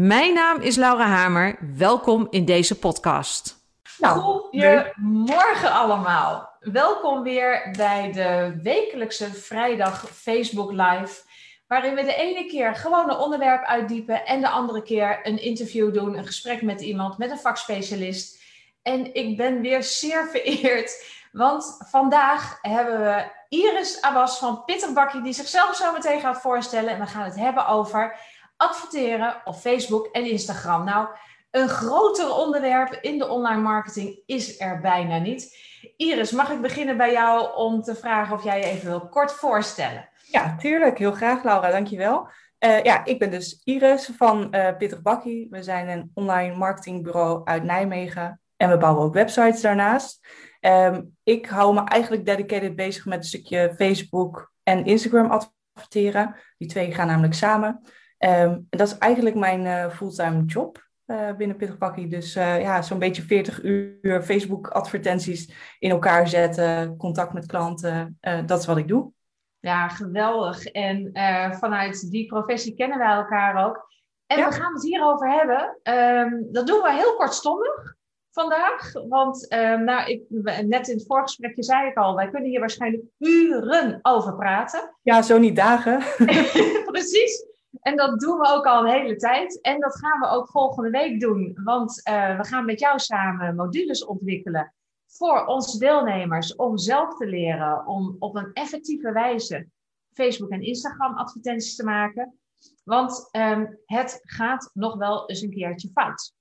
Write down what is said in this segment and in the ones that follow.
Mijn naam is Laura Hamer. Welkom in deze podcast. Nou, Goedemorgen allemaal. Welkom weer bij de wekelijkse vrijdag Facebook Live. Waarin we de ene keer gewoon een onderwerp uitdiepen en de andere keer een interview doen, een gesprek met iemand, met een vakspecialist. En ik ben weer zeer vereerd, want vandaag hebben we Iris Abbas van Pitterbakkie, die zichzelf zo meteen gaat voorstellen. En we gaan het hebben over adverteren op Facebook en Instagram. Nou, een groter onderwerp in de online marketing is er bijna niet. Iris, mag ik beginnen bij jou om te vragen of jij je even wil kort voorstellen? Ja, tuurlijk. Heel graag, Laura. Dankjewel. Uh, ja, ik ben dus Iris van uh, Pittig Bakkie. We zijn een online marketingbureau uit Nijmegen en we bouwen ook websites daarnaast. Um, ik hou me eigenlijk dedicated bezig met een stukje Facebook en Instagram adverteren. Die twee gaan namelijk samen. Um, dat is eigenlijk mijn uh, fulltime job uh, binnen Pittig Bakkie. Dus uh, ja, zo'n beetje 40 uur Facebook advertenties in elkaar zetten, contact met klanten. dat is wat ik doe. Ja, geweldig. En vanuit die professie kennen wij elkaar ook. En we gaan het hierover hebben. Um, dat doen we heel kortstondig vandaag. Want um, nou, ik, net in het voorgesprekje zei ik al, wij kunnen hier waarschijnlijk uren over praten. Ja, zo niet dagen. Precies. En dat doen we ook al een hele tijd. En dat gaan we ook volgende week doen. Want uh, we gaan met jou samen modules ontwikkelen voor onze deelnemers om zelf te leren om op een effectieve wijze Facebook en Instagram advertenties te maken. Want um, het gaat nog wel eens een keertje fout.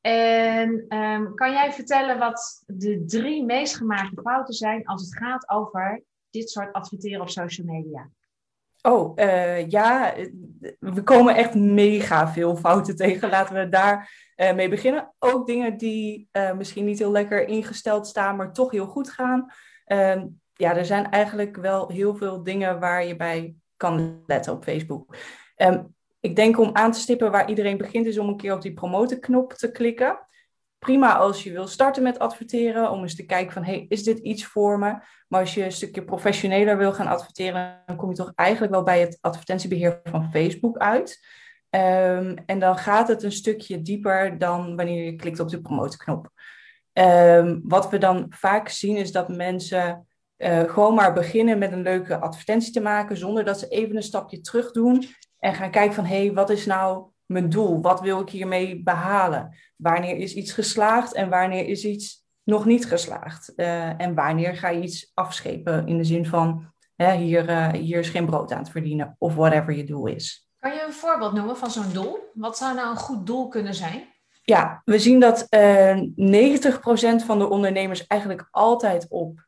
En um, kan jij vertellen wat de drie meest gemaakte fouten zijn als het gaat over dit soort adverteren op social media? Oh, uh, ja, we komen echt mega veel fouten tegen. Laten we daar uh, mee beginnen. Ook dingen die misschien niet heel lekker ingesteld staan, maar toch heel goed gaan. Ehm, ja, er zijn eigenlijk wel heel veel dingen waar je bij kan letten op Facebook. Um, ik denk om aan te stippen waar iedereen begint, is om een keer op die promoten-knop te klikken. Prima als je wil starten met adverteren, om eens te kijken van, hey, is dit iets voor me? Maar als je een stukje professioneler wil gaan adverteren, dan kom je toch eigenlijk wel bij het advertentiebeheer van Facebook uit. Um, en dan gaat het een stukje dieper dan wanneer je klikt op de promotenknop. Um, wat we dan vaak zien is dat mensen uh, gewoon maar beginnen met een leuke advertentie te maken, zonder dat ze even een stapje terug doen en gaan kijken van, hé, hey, wat is nou mijn doel? Wat wil ik hiermee behalen? Wanneer is iets geslaagd en wanneer is iets nog niet geslaagd? Uh, en wanneer ga je iets afschepen in de zin van, hè, hier, uh, hier is geen brood aan te verdienen of whatever je doel is. Kan je een voorbeeld noemen van zo'n doel? Wat zou nou een goed doel kunnen zijn? Ja, we zien dat uh, eh, 90% van de ondernemers eigenlijk altijd op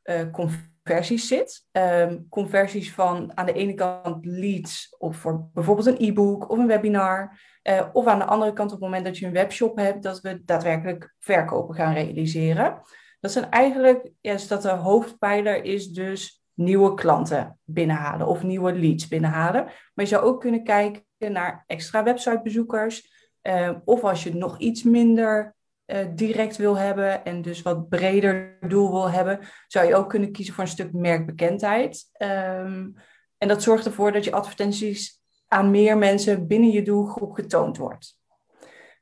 conversies zit. Um, conversies van aan de ene kant leads of voor bijvoorbeeld een e-book of een webinar. Uh, of aan de andere kant op het moment dat je een webshop hebt, dat we daadwerkelijk verkopen gaan realiseren. Dat zijn eigenlijk, ja, dus dat de hoofdpijler is dus nieuwe klanten binnenhalen of nieuwe leads binnenhalen. Maar je zou ook kunnen kijken naar extra websitebezoekers. Uh, of als je nog iets minder uh, direct wil hebben en dus wat breder doel wil hebben, zou je ook kunnen kiezen voor een stuk merkbekendheid. Um, en dat zorgt ervoor dat je advertenties aan meer mensen binnen je doelgroep getoond wordt.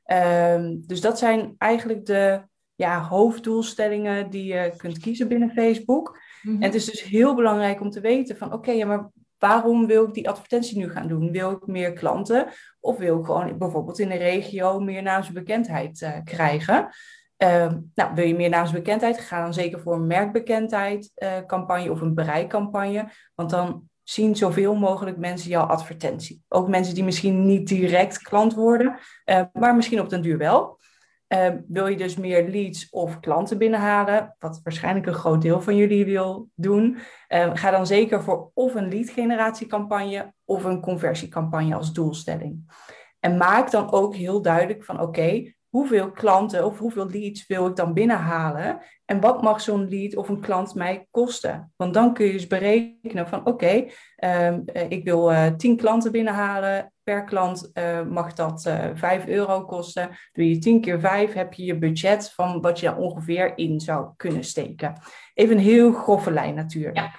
Um, dus dat zijn eigenlijk de ja, hoofddoelstellingen die je kunt kiezen binnen Facebook. Mm -hmm. En het is dus heel belangrijk om te weten van oké, okay, ja, maar waarom wil ik die advertentie nu gaan doen? Wil ik meer klanten of wil ik gewoon bijvoorbeeld in de regio meer naamsbekendheid uh, krijgen? Uh, nou, wil je meer naamsbekendheid? Ga dan zeker voor een merkbekendheid uh, campagne of een bereikcampagne. Want dan zien zoveel mogelijk mensen jouw advertentie. Ook mensen die misschien niet direct klant worden, uh, maar misschien op den duur wel. Uh, wil je dus meer leads of klanten binnenhalen, wat waarschijnlijk een groot deel van jullie wil doen, uh, ga dan zeker voor of een lead generatiecampagne of een conversiecampagne als doelstelling. En maak dan ook heel duidelijk van oké, hoeveel klanten of hoeveel leads wil ik dan binnenhalen? En wat mag zo'n lead of een klant mij kosten? Want dan kun je dus berekenen van oké, ehm, eh, ik wil uh, 10 klanten binnenhalen. Per klant uh, mag dat uh, 5 euro kosten. Doe je 10 keer 5, heb je je budget van wat je ongeveer in zou kunnen steken. Even een heel grove lijn natuurlijk. Ja.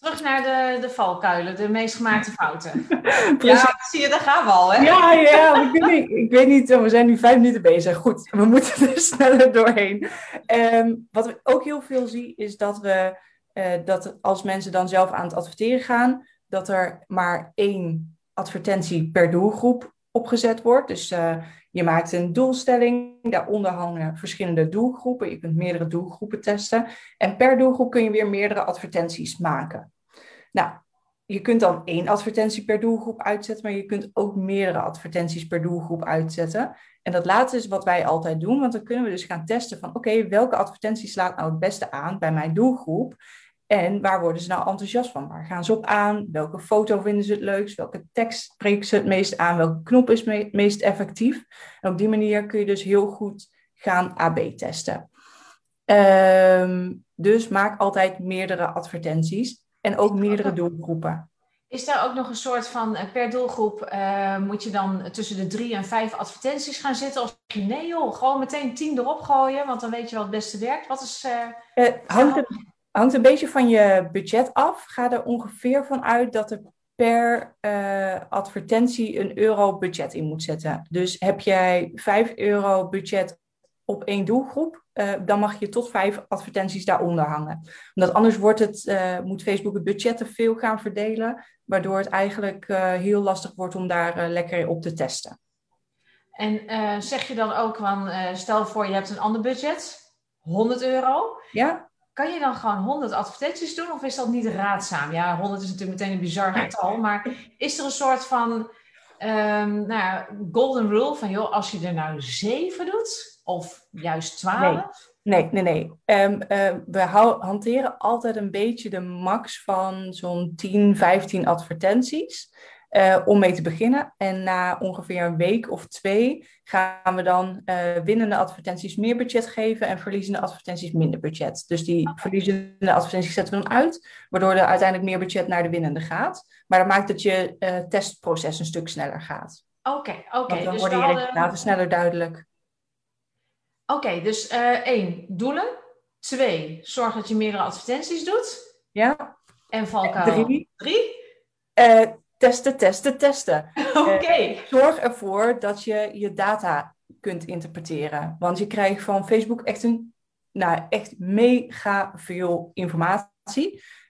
Terug naar de, de valkuilen, de meest gemaakte fouten. ja, zie je, daar gaan we al, hè? Ja, ja ik, weet niet, ik weet niet, we zijn nu vijf minuten bezig. Goed, we moeten er sneller doorheen. Um, wat ik ook heel veel zie, is dat we, uh, dat als mensen dan zelf aan het adverteren gaan, dat er maar één advertentie per doelgroep opgezet wordt. Dus uh, je maakt een doelstelling, daaronder hangen verschillende doelgroepen. Je kunt meerdere doelgroepen testen. En per doelgroep kun je weer meerdere advertenties maken. Nou, je kunt dan één advertentie per doelgroep uitzetten, maar je kunt ook meerdere advertenties per doelgroep uitzetten. En dat laatste is wat wij altijd doen, want dan kunnen we dus gaan testen van oké, welke advertentie slaat nou het beste aan bij mijn doelgroep? En waar worden ze nou enthousiast van? Waar gaan ze op aan? Welke foto vinden ze het leukst? Welke tekst spreken ze het meest aan? Welke knop is het meest effectief? En op die manier kun je dus heel goed gaan AB testen. Um, dus maak altijd meerdere advertenties en ook meerdere doelgroepen. Is daar ook nog een soort van, eh, per doelgroep uh, moet je dan tussen de drie en vijf advertenties gaan zitten? Of nee joh, gewoon meteen tien erop gooien, want dan weet je wat het beste werkt. Wat is... Uh, uh hangt, er, hangt een beetje van je budget af. Ga er ongeveer van uit dat er per uh, advertentie een euro budget in moet zetten. Dus heb jij 5 euro budget op één doelgroep, uh, dan mag je tot vijf advertenties daaronder hangen. Omdat anders wordt het, uh, moet Facebook het budget te veel gaan verdelen, waardoor het eigenlijk heel lastig wordt om daar lekker op te testen. En zeg je dan ook van, stel voor je hebt een ander budget, 100 euro. Ja. Kan je dan gewoon 100 advertenties doen of is dat niet raadzaam? Ja, 100 is natuurlijk meteen een bizar getal, maar is er een soort van um, nou ja, golden rule van joh, als je er nou 7 doet of juist 12? Nee, nee, nee. nee. Um, uh, we hanteren altijd een beetje de max van zo'n 10, 15 advertenties. Uh, om mee te beginnen. En na ongeveer een week of twee gaan we dan uh, winnende advertenties meer budget geven en verliezende advertenties minder budget. Dus die verliezende advertenties zetten we dan uit, waardoor er uiteindelijk meer budget naar de winnende gaat. Maar dat maakt dat je uh, testproces een stuk sneller gaat. Oké, okay, oké. Okay. Dan dus worden je resultaten sneller duidelijk. Oké, okay, dus één, doelen. Twee, zorg dat je meerdere advertenties doet. Ja. En valkuil. Drie. Drie? Testen, testen, testen. Oké. Okay. Uh, zorg ervoor dat je je data kunt interpreteren. Want je krijgt van Facebook echt een, nou, echt mega veel informatie.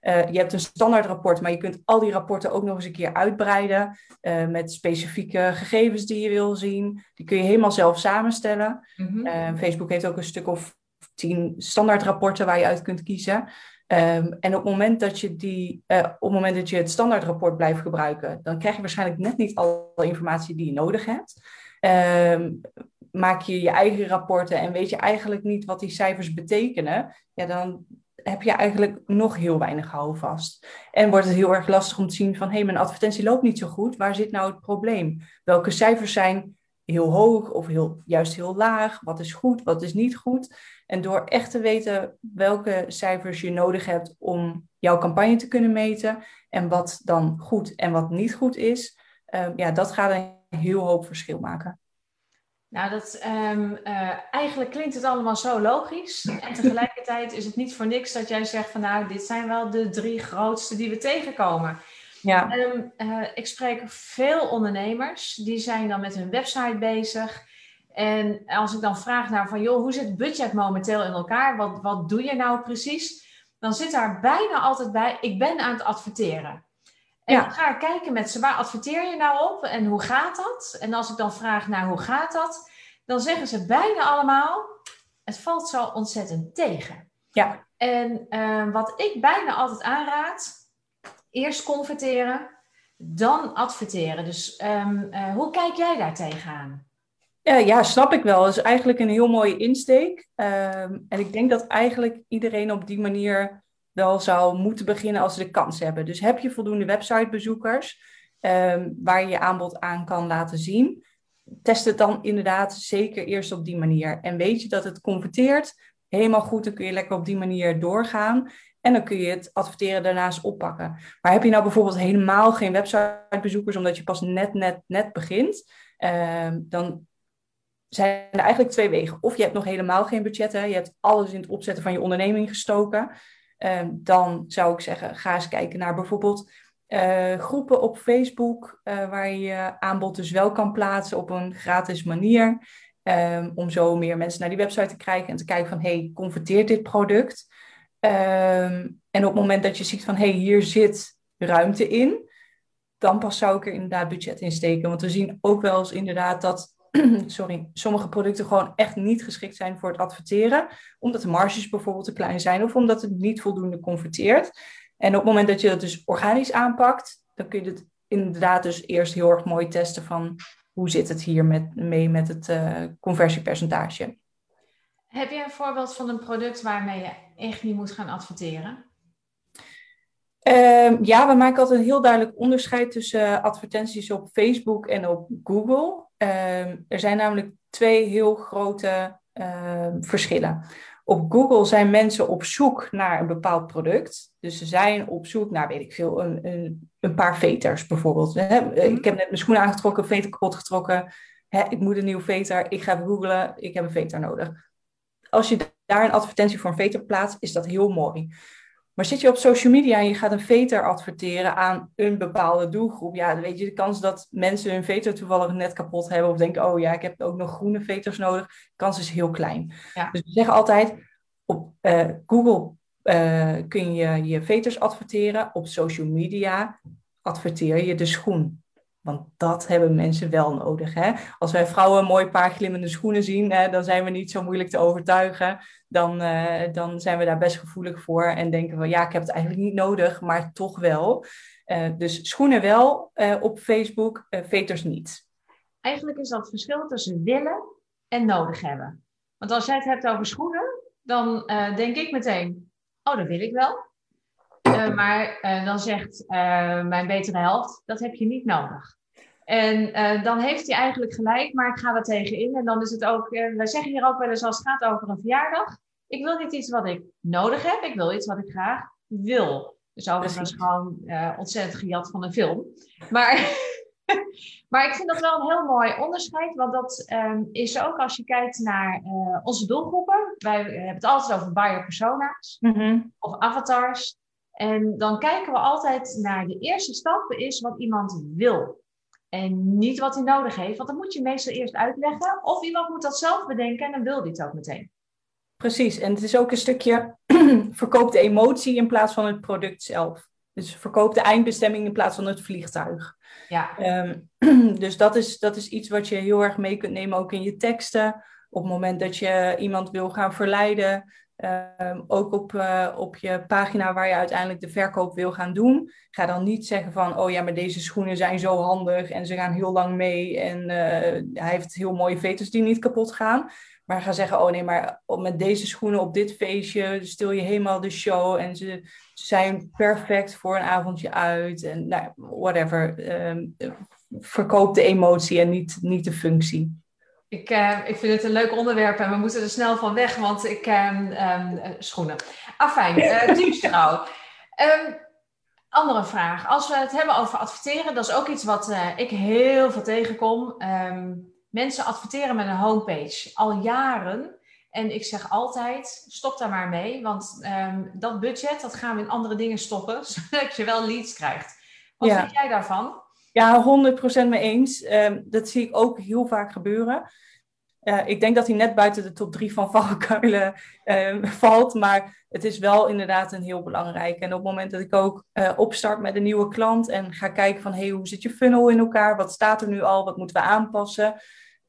Uh, je hebt een standaard rapport, maar je kunt al die rapporten ook nog eens een keer uitbreiden uh, met specifieke gegevens die je wil zien. Die kun je helemaal zelf samenstellen. Mm -hmm. Facebook heeft ook een stuk of tien standaard rapporten waar je uit kunt kiezen. Um, en op het, moment dat je die, uh, op het moment dat je het standaardrapport blijft gebruiken, dan krijg je waarschijnlijk net niet alle informatie die je nodig hebt. Um, maak je je eigen rapporten en weet je eigenlijk niet wat die cijfers betekenen, ja, dan heb je eigenlijk nog heel weinig houvast. En wordt het heel erg lastig om te zien van, hé, hey, mijn advertentie loopt niet zo goed, waar zit nou het probleem? Welke cijfers zijn heel hoog of heel, juist heel laag? Wat is goed, wat is niet goed? En door echt te weten welke cijfers je nodig hebt om jouw campagne te kunnen meten en wat dan goed en wat niet goed is, uh, ja, dat gaat een heel hoop verschil maken. Nou, dat, um, uh, eigenlijk klinkt het allemaal zo logisch. En tegelijkertijd is het niet voor niks dat jij zegt van nou, dit zijn wel de drie grootste die we tegenkomen. Ja. Um, uh, ik spreek veel ondernemers, die zijn dan met hun website bezig. En als ik dan vraag naar van, joh, hoe zit het budget momenteel in elkaar? Wat, wat doe je nou precies? Dan zit daar bijna altijd bij, ik ben aan het adverteren. En ja. dan ga ik kijken met ze, waar adverteer je nou op en hoe gaat dat? En als ik dan vraag naar hoe gaat dat, dan zeggen ze bijna allemaal, het valt zo ontzettend tegen. Ja. En uh, wat ik bijna altijd aanraad, eerst converteren, dan adverteren. Dus um, uh, hoe kijk jij daar tegenaan? Ja, snap ik wel. Dat is eigenlijk een heel mooie insteek. Um, en ik denk dat eigenlijk iedereen op die manier wel zou moeten beginnen als ze de kans hebben. Dus heb je voldoende websitebezoekers um, waar je je aanbod aan kan laten zien? test het dan inderdaad zeker eerst op die manier. En weet je dat het converteert, helemaal goed, dan kun je lekker op die manier doorgaan. En dan kun je het adverteren daarnaast oppakken. Maar heb je nou bijvoorbeeld helemaal geen websitebezoekers, omdat je pas net, net, net begint, ehm, dan zijn er eigenlijk twee wegen. Of je hebt nog helemaal geen budget, je hebt alles in het opzetten van je onderneming gestoken. Ehm, dan zou ik zeggen, ga eens kijken naar bijvoorbeeld uh, groepen op Facebook, uh, waar je aanbod dus wel kan plaatsen op een gratis manier. Um, om zo meer mensen naar die website te krijgen en te kijken van, hey, converteert dit product? Um, en op het moment dat je ziet van, hey, hier zit ruimte in, dan pas zou ik er inderdaad budget in steken. Want we zien ook wel eens inderdaad dat sorry, sommige producten gewoon echt niet geschikt zijn voor het adverteren. Omdat de marges bijvoorbeeld te klein zijn of omdat het niet voldoende converteert. En op het moment dat je dat dus organisch aanpakt, dan kun je het inderdaad dus eerst heel erg mooi testen van hoe zit het hier met, mee met het uh, conversiepercentage. Heb je een voorbeeld van een product waarmee je echt niet moet gaan adverteren? Uh, ja, we maken altijd een heel duidelijk onderscheid tussen advertenties op Facebook en op Google. Uh, er zijn namelijk twee heel grote uh, verschillen. Op Google zijn mensen op zoek naar een bepaald product. Dus ze zijn op zoek naar, weet ik veel, een, een, een paar veters bijvoorbeeld. Ik heb net mijn schoenen aangetrokken, veter kapot getrokken. ik moet een nieuwe veter. Ik ga googlen. Ik heb een veter nodig. Als je daar een advertentie voor een veter plaatst, is dat heel mooi. Maar zit je op social media en je gaat een veter adverteren aan een bepaalde doelgroep, ja, dan weet je de kans dat mensen hun veter toevallig net kapot hebben of denken, oh ja, ik heb ook nog groene veters nodig, de kans is heel klein. Ja. Dus we zeggen altijd, op uh, Google uh, kun je je veters adverteren, op social media adverteer je de schoen. Want dat hebben mensen wel nodig. Hè? Als wij vrouwen een mooi paar glimmende schoenen zien, hè, dan zijn we niet zo moeilijk te overtuigen. Dan, uh, dan zijn we daar best gevoelig voor en denken we, ja, ik heb het eigenlijk niet nodig, maar toch wel. Uh, dus schoenen wel uh, op Facebook, veters niet. Eigenlijk is dat het verschil tussen willen en nodig hebben. Want als jij het hebt over schoenen, dan denk ik meteen, oh, dat wil ik wel. Uh, maar uh, dan zegt uh, mijn betere helft, dat heb je niet nodig. En dan heeft hij eigenlijk gelijk, maar ik ga er tegenin. En dan is het ook, wij zeggen hier ook wel eens als het gaat over een verjaardag. Ik wil niet iets wat ik nodig heb, ik wil iets wat ik graag wil. Dus overigens gewoon ontzettend gejat van een film. Maar, maar ik vind dat wel een heel mooi onderscheid, want dat um, is ook als je kijkt naar onze doelgroepen. Wij hebben het altijd over buyer persona's mm -hmm. of avatars. En dan kijken we altijd naar de eerste stap, is wat iemand wil. En niet wat hij nodig heeft, want dan moet je meestal eerst uitleggen. Of iemand moet dat zelf bedenken en dan wil hij het ook meteen. Precies, en het is ook een stukje verkoop de emotie in plaats van het product zelf. Dus verkoop de eindbestemming in plaats van het vliegtuig. Ja. Um, dus dat is, dat is iets wat je heel erg mee kunt nemen ook in je teksten. Op het moment dat je iemand wil gaan verleiden, Um, ook op, uh, op je pagina waar je uiteindelijk de verkoop wil gaan doen. Ga dan niet zeggen van, oh ja, maar deze schoenen zijn zo handig en ze gaan heel lang mee en uh, hij heeft heel mooie veters die niet kapot gaan. Maar ga zeggen, oh nee, maar met deze schoenen op dit feestje stil je helemaal de show en ze zijn perfect voor een avondje uit en nou, whatever. Um, verkoop de emotie en niet, niet de functie. Ik, uh, ik vind het een leuk onderwerp en we moeten er snel van weg, want ik... Um, um, schoenen. Afijn, uh, teamstrouw. um, andere vraag. Als we het hebben over adverteren, dat is ook iets wat uh, ik heel veel tegenkom. mensen adverteren met een homepage al jaren. En ik zeg altijd, stop daar maar mee, want dat budget, dat gaan we in andere dingen stoppen, zodat je wel leads krijgt. Wat ja. vind jij daarvan? Ja, 100% mee eens. Um, dat zie ik ook heel vaak gebeuren. Uh, ik denk dat hij net buiten de top drie van valkuilen uh, valt, maar het is wel inderdaad een heel belangrijk. En op het moment dat ik ook uh, opstart met een nieuwe klant en ga kijken van hey, hoe zit je funnel in elkaar? Wat staat er nu al? Wat moeten we aanpassen?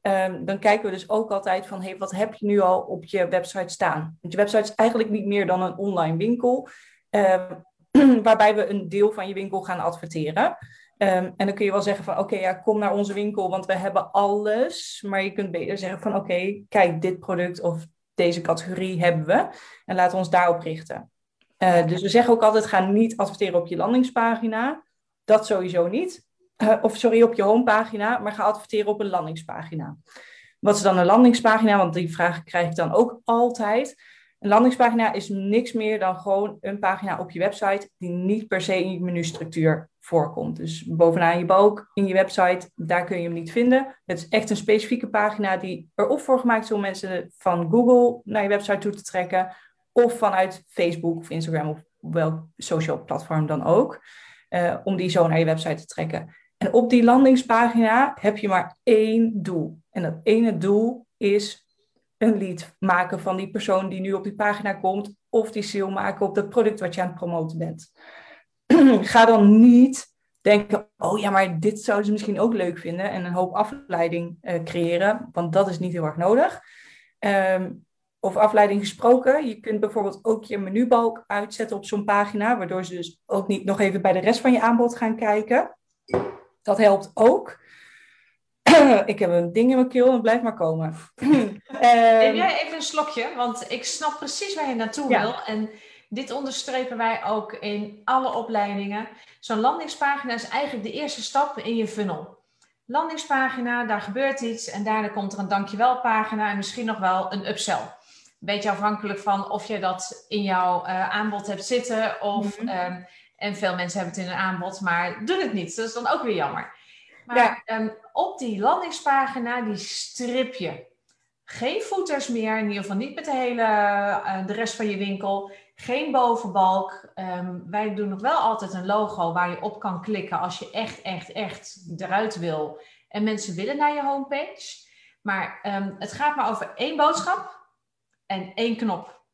Um, dan kijken we dus ook altijd van hey, wat heb je nu al op je website staan? Want je website is eigenlijk niet meer dan een online winkel, ehm, waarbij we een deel van je winkel gaan adverteren. Um, en dan kun je wel zeggen van oké, ja, kom naar onze winkel, want we hebben alles. Maar je kunt beter zeggen van oké, kijk, dit product of deze categorie hebben we. En laten we ons daarop richten. Uh, dus we zeggen ook altijd, ga niet adverteren op je landingspagina. Dat sowieso niet. of sorry, op je homepagina, maar ga adverteren op een landingspagina. Wat is dan een landingspagina? Want die vraag krijg ik dan ook altijd. Een landingspagina is niks meer dan gewoon een pagina op je website die niet per se in je menustructuur voorkomt. Dus bovenaan je balk in je website, daar kun je hem niet vinden. Het is echt een specifieke pagina die erop voor gemaakt is om mensen van Google naar je website toe te trekken. Of vanuit Facebook of Instagram of welk social platform dan ook. Uh, om die zo naar je website te trekken. En op die landingspagina heb je maar één doel. En dat ene doel is een lead maken van die persoon die nu op die pagina komt. Of die sale maken op dat product wat je aan het promoten bent. Ga dan niet denken, oh ja, maar dit zouden ze misschien ook leuk vinden. En een hoop afleiding uh, creëren, want dat is niet heel erg nodig. Um, of afleiding gesproken. Je kunt bijvoorbeeld ook je menubalk uitzetten op zo'n pagina, waardoor ze dus ook niet nog even bij de rest van je aanbod gaan kijken. Dat helpt ook. ik heb een ding in mijn keel en blijf maar komen. Neem ehm, jij even een slokje, want ik snap precies waar je naartoe wil. En dit onderstrepen wij ook in alle opleidingen. Zo'n landingspagina is eigenlijk de eerste stap in je funnel. Landingspagina, daar gebeurt iets en daarna komt er een dankjewel pagina en misschien nog wel een upsell. Beetje afhankelijk van of je dat in jouw uh, aanbod hebt zitten of... Mm -hmm. En veel mensen hebben het in hun aanbod, maar doen het niet. Dat is dan ook weer jammer. Maar ehm, op die landingspagina, die strip je. Geen footers meer, in ieder geval niet met de hele, uh, de rest van je winkel. Geen bovenbalk. Ehm, wij doen nog wel altijd een logo waar je op kan klikken als je echt, echt, echt eruit wil. En mensen willen naar je homepage. Maar um, het gaat maar over één boodschap en één knop.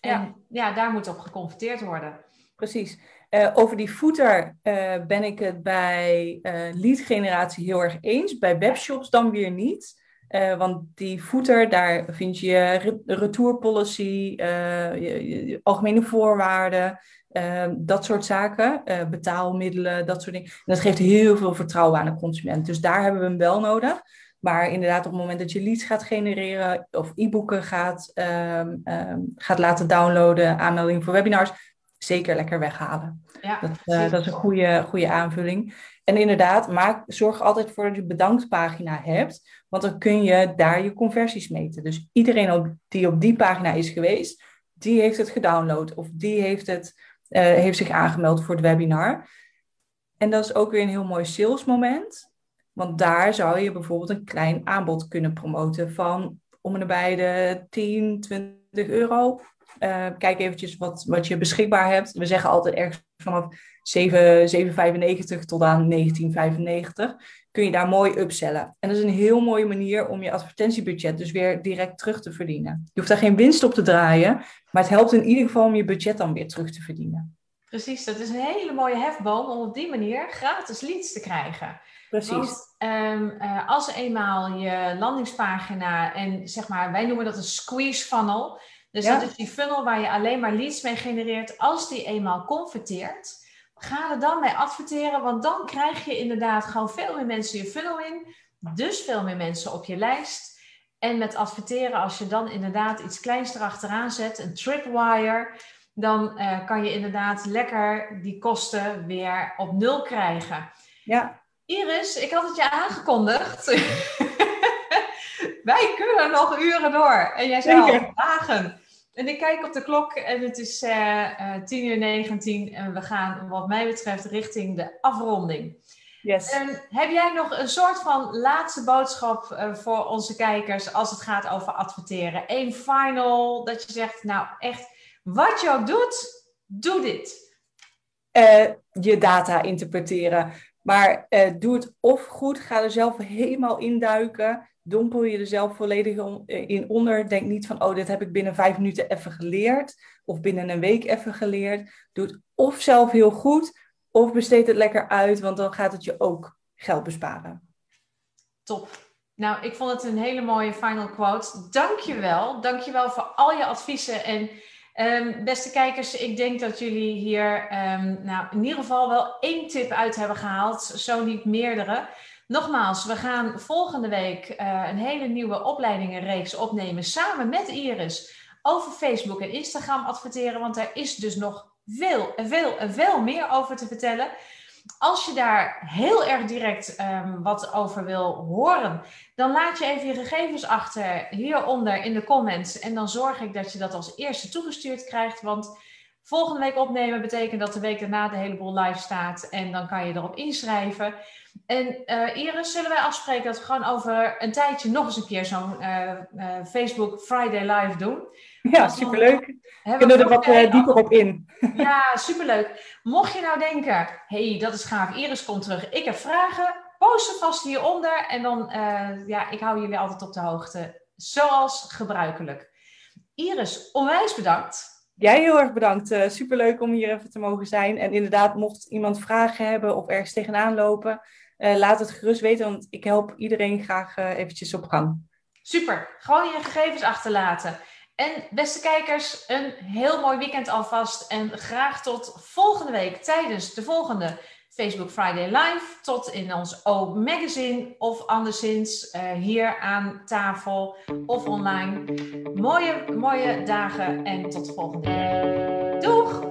En ja, ja daar moet op geconfronteerd worden. Precies. Uh, over die footer uh, ben ik het bij uh, lead generatie heel erg eens. Bij webshops dan weer niet. Want die footer, daar vind je re retour policy, je, je, algemene voorwaarden, dat soort zaken. betaalmiddelen, dat soort dingen. En dat geeft heel veel vertrouwen aan de consument. Dus daar hebben we hem wel nodig. Maar inderdaad, op het moment dat je leads gaat genereren of e-boeken gaat, um, um, gaat laten downloaden, aanmeldingen voor webinars, zeker lekker weghalen. Ja, dat, dat is een goede, goede aanvulling. En inderdaad, maak, zorg altijd voor dat je bedanktpagina hebt, want dan kun je daar je conversies meten. Dus iedereen die op die pagina is geweest, die heeft het gedownload of die heeft, het, uh, heeft zich aangemeld voor het webinar. En dat is ook weer een heel mooi salesmoment, want daar zou je bijvoorbeeld een klein aanbod kunnen promoten van om en bij de 10, 20 euro uh, kijk eventjes wat, wat je beschikbaar hebt. We zeggen altijd ergens vanaf 7,95 tot aan 1995 kun je daar mooi upsellen. En dat is een heel mooie manier om je advertentiebudget dus weer direct terug te verdienen. Je hoeft daar geen winst op te draaien, maar het helpt in ieder geval om je budget dan weer terug te verdienen. Precies, dat is een hele mooie hefboom om op die manier gratis leads te krijgen. Precies. Want um, uh, als eenmaal je landingspagina en zeg maar, wij noemen dat een squeeze funnel, dus dat is die funnel waar je alleen maar leads mee genereert. Als die eenmaal converteert, ga er dan mee adverteren. Want dan krijg je inderdaad gewoon veel meer mensen je funnel in. Dus veel meer mensen op je lijst. En met adverteren, als je dan inderdaad iets kleins erachteraan zet, een tripwire, dan uh, kan je inderdaad lekker die kosten weer op nul krijgen. Ja. Iris, ik had het je aangekondigd. Wij kunnen nog uren door. En jij zei al dagen. En ik kijk op de klok en het is uh, uh, 10 uur 19 en we gaan wat mij betreft richting de afronding. Yes. En heb jij nog een soort van laatste boodschap uh, voor onze kijkers als het gaat over adverteren? Eén final dat je zegt, nou echt, wat je ook doet, doe dit. Uh, je data interpreteren. Maar uh, doe het of goed, ga er zelf helemaal induiken dompel je er zelf volledig eh, in onder. Denk niet van, oh, dit heb ik binnen vijf minuten even geleerd. Of binnen een week even geleerd. Doe het of zelf heel goed, of besteed het lekker uit, want dan gaat het je ook geld besparen. Top. Nou, ik vond het een hele mooie final quote. Dankjewel. Dankjewel voor al je adviezen. En um, beste kijkers, ik denk dat jullie hier um, nou, in ieder geval wel één tip uit hebben gehaald. Zo niet meerdere. Nogmaals, we gaan volgende week uh, een hele nieuwe opleidingenreeks opnemen samen met Iris over Facebook en Instagram adverteren, want daar is dus nog veel veel veel meer over te vertellen. Als je daar heel erg direct um, wat over wil horen, dan laat je even je gegevens achter hieronder in de comments. En dan zorg ik dat je dat als eerste toegestuurd krijgt. Want volgende week opnemen betekent dat de week daarna de hele boel live staat. En dan kan je erop inschrijven. En uh, Iris, zullen wij afspreken dat we gewoon over een tijdje nog eens een keer zo'n uh, uh, Facebook Friday Live doen? Ja, superleuk. We kunnen er wat dieper op in. Ja, superleuk. Mocht je nou denken, hey, dat is gaaf, Iris komt terug, ik heb vragen, post ze vast hieronder en dan, ja, ik hou jullie altijd op de hoogte, zoals gebruikelijk. Iris, onwijs bedankt. Jij heel erg bedankt. Uh, superleuk om hier even te mogen zijn. En inderdaad, mocht iemand vragen hebben of ergens tegenaan lopen, laat het gerust weten, want ik help iedereen graag eventjes op gang. Super. Gewoon je gegevens achterlaten. En beste kijkers, een heel mooi weekend alvast. En graag tot volgende week tijdens de volgende Facebook Friday Live. Tot in ons O Magazine of anderszins uh, hier aan tafel of online. Mooie, mooie dagen en tot de volgende keer. Doeg!